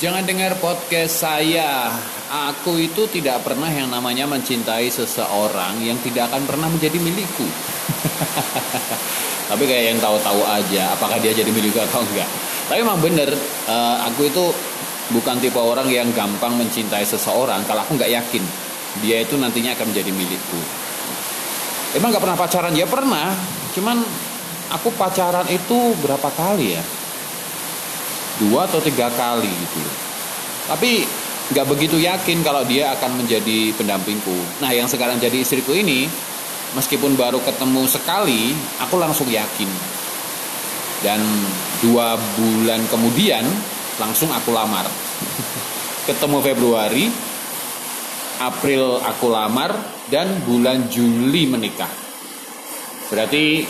Jangan dengar podcast saya. Aku itu tidak pernah yang namanya mencintai seseorang yang tidak akan pernah menjadi milikku. Tapi kayak yang tahu-tahu aja, apakah dia jadi milikku atau enggak. Tapi emang bener, uh, aku itu bukan tipe orang yang gampang mencintai seseorang kalau aku nggak yakin dia itu nantinya akan menjadi milikku. Emang nggak pernah pacaran? Ya pernah, cuman aku pacaran itu berapa kali ya? Dua atau tiga kali gitu. Tapi nggak begitu yakin kalau dia akan menjadi pendampingku. Nah yang sekarang jadi istriku ini meskipun baru ketemu sekali aku langsung yakin. Dan dua bulan kemudian langsung aku lamar. Ketemu Februari April aku lamar dan bulan Juli menikah. Berarti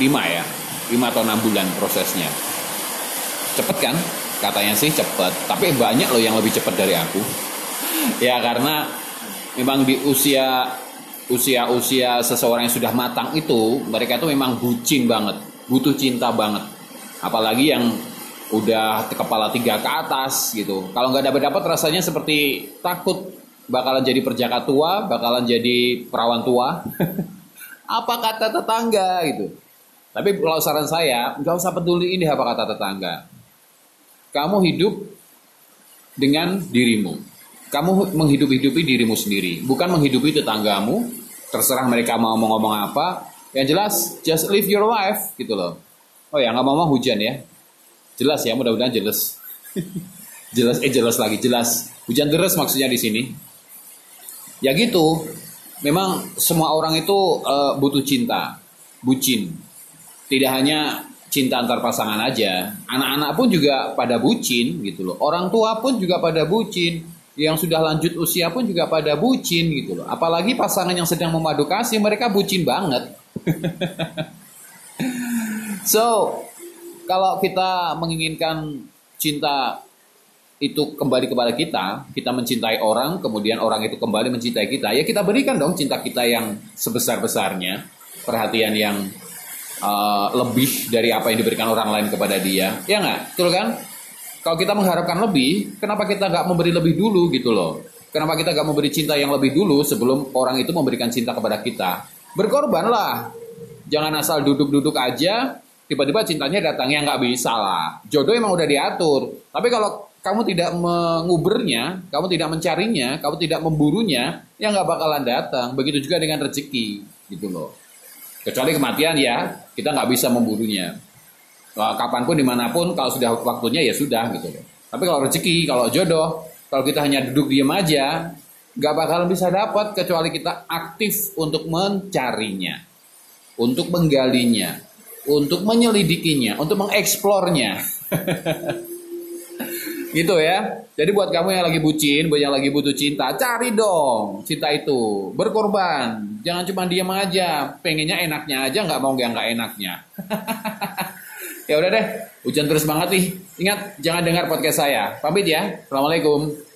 lima ya? Lima atau enam bulan prosesnya cepet kan? Katanya sih cepet. Tapi banyak loh yang lebih cepet dari aku. Ya karena memang di usia usia usia seseorang yang sudah matang itu mereka itu memang bucin banget. Butuh cinta banget. Apalagi yang udah kepala tiga ke atas gitu. Kalau nggak dapat dapat rasanya seperti takut. Bakalan jadi perjaka tua bakalan jadi perawan tua. Apa kata tetangga gitu. Tapi kalau saran saya nggak usah peduli ini apa kata tetangga kamu hidup dengan dirimu. Kamu menghidup-hidupi dirimu sendiri, bukan menghidupi tetanggamu. Terserah mereka mau ngomong apa. Yang jelas, just live your life gitu loh. Oh ya, nggak mau hujan ya. Jelas ya, mudah-mudahan jelas. jelas, eh jelas lagi, jelas. Hujan deras maksudnya di sini. Ya gitu. Memang semua orang itu uh, butuh cinta, bucin. Tidak hanya cinta antar pasangan aja. Anak-anak pun juga pada bucin gitu loh. Orang tua pun juga pada bucin. Yang sudah lanjut usia pun juga pada bucin gitu loh. Apalagi pasangan yang sedang memadu kasih mereka bucin banget. so, kalau kita menginginkan cinta itu kembali kepada kita, kita mencintai orang, kemudian orang itu kembali mencintai kita, ya kita berikan dong cinta kita yang sebesar-besarnya, perhatian yang uh, lebih dari apa yang diberikan orang lain kepada dia. Ya nggak? Betul kan? Kalau kita mengharapkan lebih, kenapa kita nggak memberi lebih dulu gitu loh? Kenapa kita nggak memberi cinta yang lebih dulu sebelum orang itu memberikan cinta kepada kita? Berkorbanlah. Jangan asal duduk-duduk aja, tiba-tiba cintanya datangnya nggak bisa lah. Jodoh emang udah diatur. Tapi kalau kamu tidak mengubernya, kamu tidak mencarinya, kamu tidak memburunya, ya nggak bakalan datang. Begitu juga dengan rezeki, gitu loh. Kecuali kematian ya, kita nggak bisa membunuhnya. Kapan pun di mana pun, kalau sudah waktunya ya sudah gitu Tapi kalau rezeki, kalau jodoh, kalau kita hanya duduk diam aja, nggak bakalan bisa dapat kecuali kita aktif untuk mencarinya, untuk menggalinya, untuk menyelidikinya, untuk mengeksplornya. gitu ya. Jadi buat kamu yang lagi bucin, buat yang lagi butuh cinta, cari dong cinta itu, berkorban. Jangan cuma diam aja, pengennya enaknya aja, nggak mau yang nggak enaknya. ya udah deh, hujan terus banget nih. Ingat, jangan dengar podcast saya. Pamit ya. Assalamualaikum.